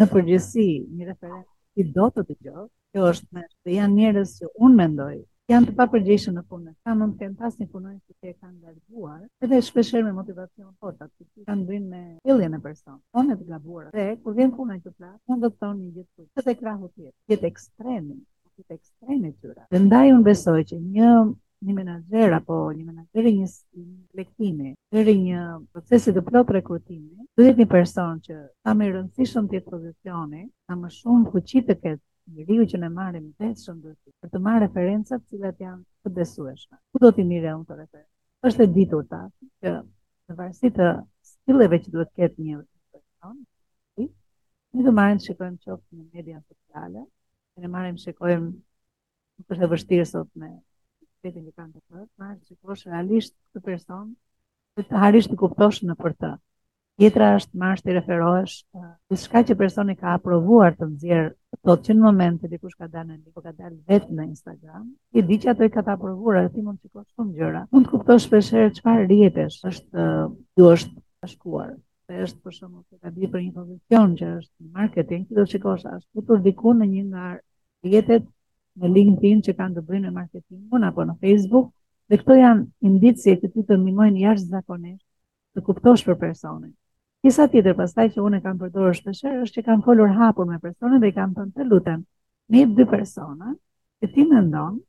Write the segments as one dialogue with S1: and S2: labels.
S1: Në përgjithësi, një referent do të dëgjohet, kjo është me dhe janë njerëz që unë mendoj, janë të papërgjegjshëm në punë, ata mund të kenë pas një punonjës që e kanë larguar, edhe shpeshherë me motivacion fort, atë që kanë bërë me iljen e personit, janë të gabuara, dhe kur vjen puna që plas, mund të thonë një gjë krejt te krahu tjetër. jetë ekstremi, jetë ekstremi i tyre. Dhe ndaj unë besoj që një një menaxher apo një menaxher i një rekrutimi, deri një procesi të plot rekrutimi, duhet një person që sa më i rëndësishëm të jetë pozicioni, sa më shumë fuqi të ketë njeriu që ne marrim, aq shumë duhet për të marrë referenca të cilat janë të besueshme. Ku do t'i marr unë këto referenca? Është e ditur që në varësi të stilleve që duhet të ketë një person, Shqipëri. Ne do marrim të shikojmë qoftë në media sociale, dhe ne marrim shikojmë nuk është e vështirë sot me vetëm një kërkim të tërë, marrësh të shikosh realisht këtë person, dhe të arrish të kuptosh më për të. Tjetra është marrësh t'i referohesh diçka që personi ka aprovuar të nxjerrë, do thotë që në momentin që dikush ka dalë në një, po ka dalë vetë në Instagram, e di që ato i ka të aprovuara, dhe ti mund të shikosh shumë gjëra. Mund të kuptosh shpeshherë çfarë rrjetesh është, ku është shkuar. se është për shembull kandidat për një pozicion që është në marketing, që do të shikosh, është futur diku në një nga rrjetet në LinkedIn që kanë të bëjnë me marketingun apo në Facebook, dhe këto janë indicie që ty të ndihmojnë jashtëzakonisht të kuptosh për personin. Pjesa tjetër pastaj që unë e kam përdorur shpeshherë është që kam folur hapur me personin dhe i kam thënë të lutem, më jep dy persona që ti mendon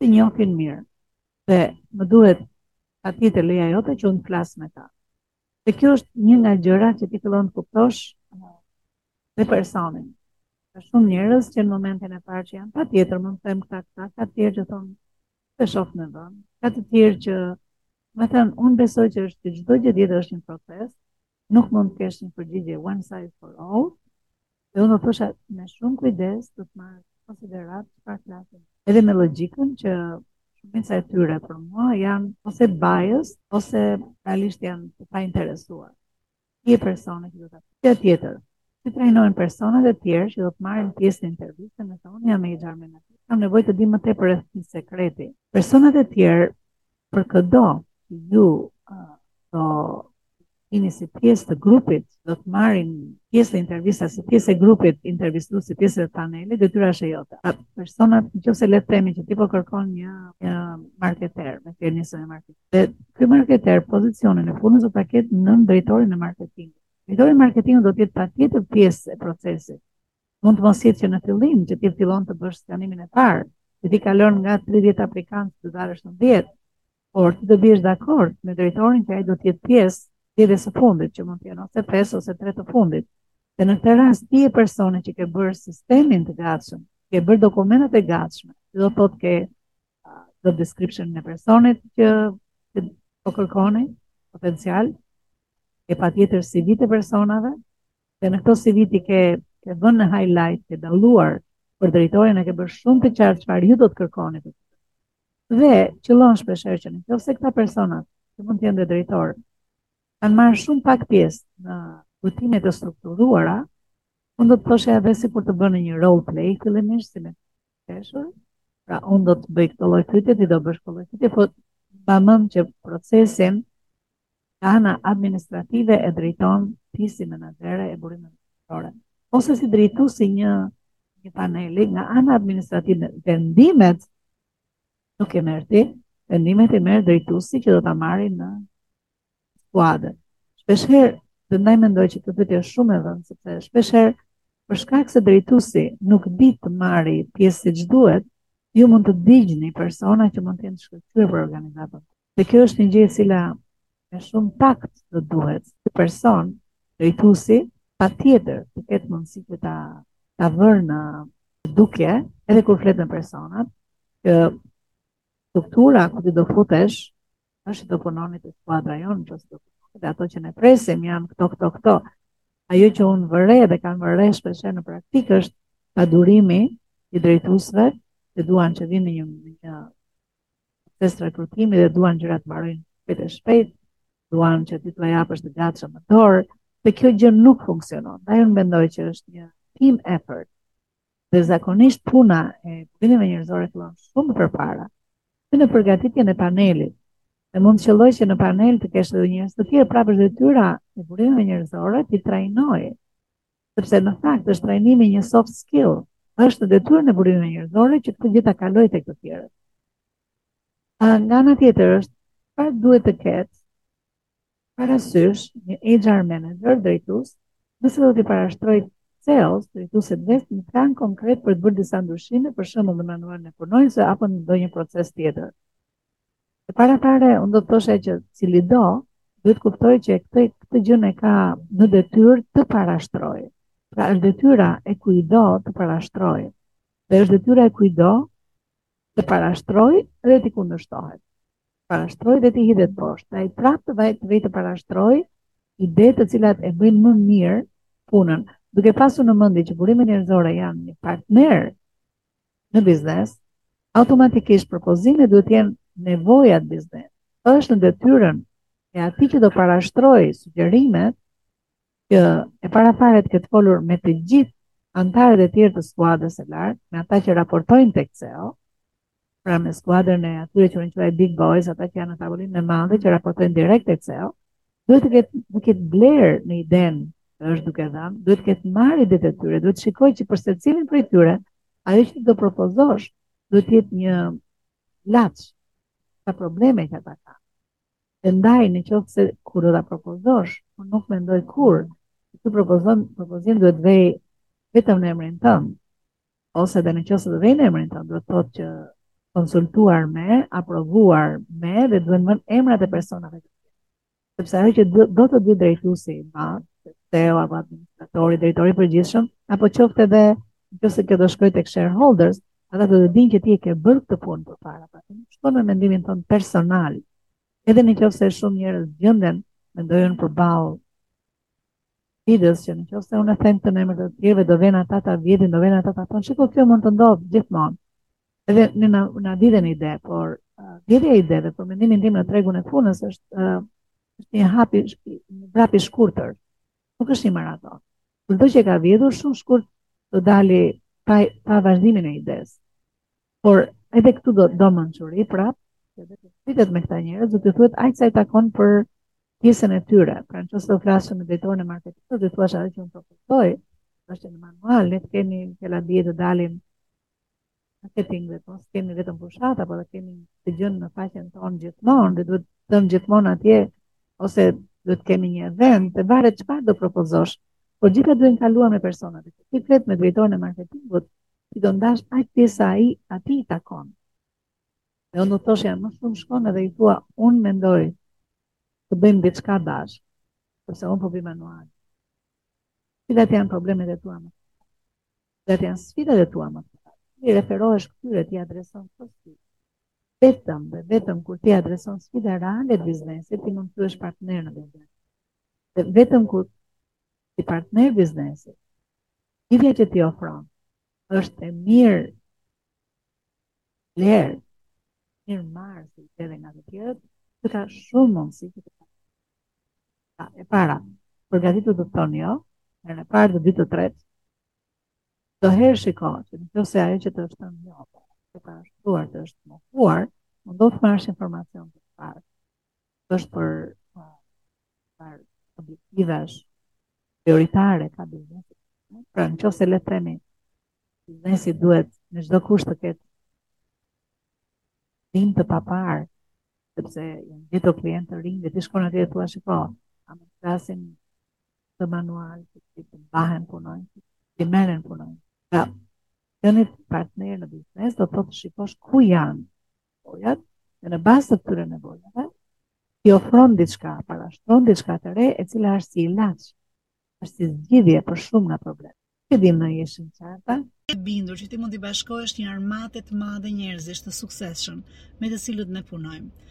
S1: të njohin mirë dhe më duhet patjetër leja jote që unë të flas me ta. Dhe kjo është një nga gjërat që ti fillon të kuptosh dhe personin. Ka shumë njerëz që në momentin e parë që janë patjetër, mund të them këta këta, ka të tjerë që thonë, të shoh në vend, ka të tjerë që, domethënë, unë besoj që si çdo gjë tjetër është një proces, nuk mund të kesh një përgjigje one size fits all, Dhe unë thosha me shumë kujdes do të marr në konsideratë çfarë flasim. Edhe me logjikën që shumica e tyre për mua janë ose bias ose realisht janë të painteresuar. Ti e personi që do të të tjetër. Si trajnohen personat e tjerë që do të marrin pjesë në intervistën e thonë jam me i gjarë me në të. Kam nevoj të di më tepër rreth sekretit. Personat e tjerë Për këdo, ju do jeni si pjesë e grupit, do të marrin pjesë te intervista, si pjesë e grupit intervistues, si pjesë e panelit, detyra është e jotja. A personat, në qoftë se le të themi që ti po kërkon një, një marketer, me të njësën e marketer. Dhe ky marketer, pozicionin e punës do ta ketë nën drejtorin e marketingut. Drejtori i marketingut do të jetë patjetër pjesë e procesit. Mund të mos jetë që në fillim që ti fillon të bësh skanimin e parë, që ti kalon nga 30 aplikantë të dalësh në 10, por ti do biesh dakord me drejtorin që ai do të jetë pjesë dhe së fundit që mund të jenë ose 5 ose 3 të fundit. Dhe në këtë rast ti je personi që ke bërë sistemin të gatshëm, ke bërë dokumentet e gatshme, që do thotë ke job description-in e personit që po kërkoni potencial e patjetër CV-të e personave Dhe në këto CV ti ke ke vënë në highlight, ke dalluar për drejtorin e ke bërë shumë të qartë çfarë ju do të kërkoni. Dhe qëllon shpesh herë që nëse këta personat që mund të jenë drejtorë kanë marrë shumë pak pjesë në rekrutime të strukturuara, unë do të thoshe edhe sikur të bënit një role play fillimisht si me Pesha, pra unë do të bëj këto lloj pyetje, ti do bësh këto lloj pyetje, po mbaj mend që procesin nga ana administrative e drejton ti si menaxhere e burimeve njerëzore. Ose si drejtuesi i një një paneli nga ana administrative vendimet nuk i merr ti, vendimet i merr drejtuesi që do ta marrë në skuadër. Shpesh herë ndaj mendoj që është pyetje shumë me vend, sepse shpesh herë për shkak se drejtuesi nuk di të marrë pjesë siç duhet, ju mund të digjni persona që mund të jenë të shkëlqyer për organizatën. Dhe kjo është një gjë e cila me shumë takt do duhet, të person, drejtuesi, patjetër të ketë mundësi që ta, ta vërë në dukje, edhe kur flet me personat, që struktura ku ti do futesh, Është do punoni te skuadra jonë, do të punoni dhe ato që ne presim janë këto, këto, këto. Ajo që unë vë re dhe kam vënë re shpeshherë në praktikë është padurimi i drejtuesve që duan që vijnë në, një proces rekrutimi dhe duan gjërat të mbarojnë shpejt e shpejt, duan që ti t'ia japësh të gatshëm në dorë, dhe kjo gjë nuk funksionon. Dhe unë mendoj që është një team effort. dhe zakonisht puna e burimeve njerëzore fillon shumë më përpara, si në përgatitjen e panelit. Dhe mund të qëllojë që në panel të kesh edhe njerëz të tjerë, prapë është detyra e burimeve njerëzore t'i trajnojë. Sepse në fakt është trajnimi i një soft skill, është në detyrën e burimeve njerëzore që këtë gjë ta kalojë tek të tjerët. Nga ana tjetër është çfarë duhet të ketë parasysh një HR manager, drejtues, nëse do t'i parashtrojë CEO-s, drejtuesit të vet një plan konkret për të bërë disa ndryshime, për shembull në manualin e punonjësve apo në ndonjë proces tjetër. E para fare, unë do të thoja që cilido, duhet të kuptojë që këtë këtë gjë e ka në detyrë të parashtrojë. Pra është detyra e kujtdo të parashtrojë. Dhe është detyra e kujtdo të parashtroj dhe t'i kundërshtohet. Parashtroj dhe t'i hidhet poshtë. Ai prapë të vejë të parashtroj ide të cilat e bëjnë më mirë punën, duke pasur në mendje që burimet njerëzore janë një partner në biznes, automatikisht propozimet duhet të jenë nevojat e biznesit. Është në detyrën e atij që do parashtroj sugjerimet që paraprakisht të ketë folur me të gjithë anëtarët e tjerë të skuadrës së lartë, me ata që raportojnë tek CEO, pra me skuadrën e atyre që unë quaj Big Boys, ata që janë në tavolinën e madhe që raportojnë direkt tek CEO, duhet të ketë të ketë blerë në idenë që është duke dhënë, duhet të ketë marrë idetë e tyre, duhet të shikojë që për secilin prej tyre, ajo që do propozosh, duhet të jetë një ilaç te problemet që ata kanë. E ndaj në qoftë se kur do ta propozosh, unë nuk mendoj kurrë që ky propozim, propozim duhet të vej vetëm në emrin tënd, ose dhe në qoftë se do vej në emrin tënd, duhet të thotë që konsultuar me, aprovuar me dhe të vënë emrat e personave të tjerë. Sepse ajo që do të di drejtuesi i madh, CEO apo administratori, drejtori i përgjithshëm, apo qoftë edhe nëse kjo do shkojë tek shareholders, Ata do të dinë që ti e ke bërë këtë punë përpara. Pra, nuk shkon me mendimin tënd personal. Edhe në qoftë se shumë njerëz gjenden mendojnë përballë sfidës që në qoftë se unë them të them te të tjerët do venë ata ta vjedhin, do venë ata ta thonë, "Shiko kjo mund të ndodh gjithmonë." Edhe ne na, na vidhen ide, por vjedhja e ideve për mendimin tim në tregun e punës është uh, është një vrap i një vrap i shkurtër. Nuk është një maraton. Kushdo që ka vjedhur shumë shkurt do dali pa pa vazhdimin e idesë. Por edhe këtu do do mençuri prap, edhe të flitet me këta njerëz, do të thuhet aq sa i takon për pjesën e tyre. Pra në qoftë se unë flas me drejtorin e marketingut, do të thuash ajo që unë propozoj, është një manual, le të kemi një kelabie të dalim marketing dhe po s'kemi vetëm fushata, por kemi të bëjmë me faqen tonë gjithmonë dhe duhet të jenë gjithmonë atje ose duhet të kemi një event, varet çfarë do propozosh, por gjitha duhen kaluar me personat. Ti flet me drejtorin e marketingut, ti do ndash aq pjesë sa atij i takon. Dhe unë do të thosha më shumë shkon edhe i thua, unë mendoj të bëjmë diçka bashkë, sepse unë po bëj manual. Cilat janë problemet e tua më Cilat janë sfidat e tua më të mëdha? Ti referohesh këtyre ti adreson këto sfida. Vetëm dhe vetëm kur ti adreson sfida reale të biznesit, ti mund të jesh partner në biznes. Dhe vetëm kur ti je partner biznesi, zgjidhja që ti ofron, është e mirëblerë, mirëmarrë, si të edhe nga të tjerët, të ka shumë mundësi që të ka. Pra, e para, përgatitu të thonë jo, herë të parë të dytë të tretë, Do herë shiko që në qoftë se ajo që të është të njohë, që të është duar, të është mohuar, më do të marrë informacion të të parë. Të është për të parë objektivash prioritare ka biznes. Pra në qoftë se le themi, biznesi duhet në çdo kusht të ketë ritëm të paparë, sepse jenë gjithë o klientë të rinjë, dhe të shkona të jetë të ashtë po, a më të krasim të manual të të të mbahen punonjës, të merren punonjës. Pra, të një partner në biznes, do të thotë të shikosh ku janë nevojat, dhe në bazë të këtyre nevojave, ti ofron diçka, parashtron diçka të re, e cila është si ilaç, është si zgjidhje për shumë nga problemet. Ti di më je shënqata?
S2: E bindur që ti mund t'i bashkohesh një armate të madhe njerëzish të suksesshëm, me të cilët ne punojmë,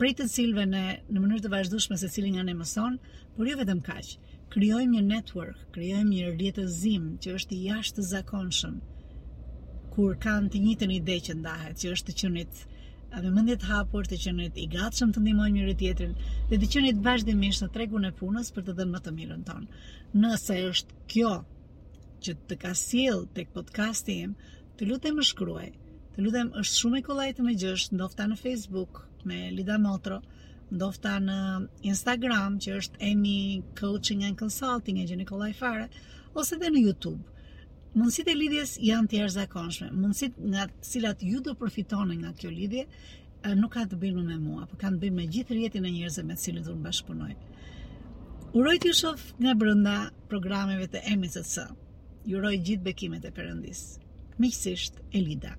S2: prej të cilëve ne në mënyrë të vazhdueshme secili nga ne mëson, por jo vetëm kaq. Krijojmë një network, krijojmë një rrjetëzim që është i jashtëzakonshëm kur kanë të njëjtën ide që ndahet, që është të qenit me mendje të hapur, të qenit i gatshëm të ndihmojmë njëri tjetrin dhe të qenit vazhdimisht në tregun e punës për të dhënë më të mirën tonë. Nëse është kjo që të ka sjellë tek podcasti im, të lutem më shkruaj. Të lutem është shumë e kollaj të më gjesh ndofta në Facebook Elida Motro, ndofta në Instagram që është Emi Coaching and Consulting e gjeni kollaj fare ose edhe në YouTube. Mundësitë e lidhjes janë të jashtëzakonshme. Mundësitë nga të cilat ju do përfitoni nga kjo lidhje nuk ka të bëjnë më me mua, por kanë të bëjnë me gjithë rrjetin e njerëzve me të cilët unë bashkëpunoj. Uroj t'ju shoh nga brenda programeve të MCC. Ju uroj gjithë bekimet e Perëndisë. Miqësisht Elida.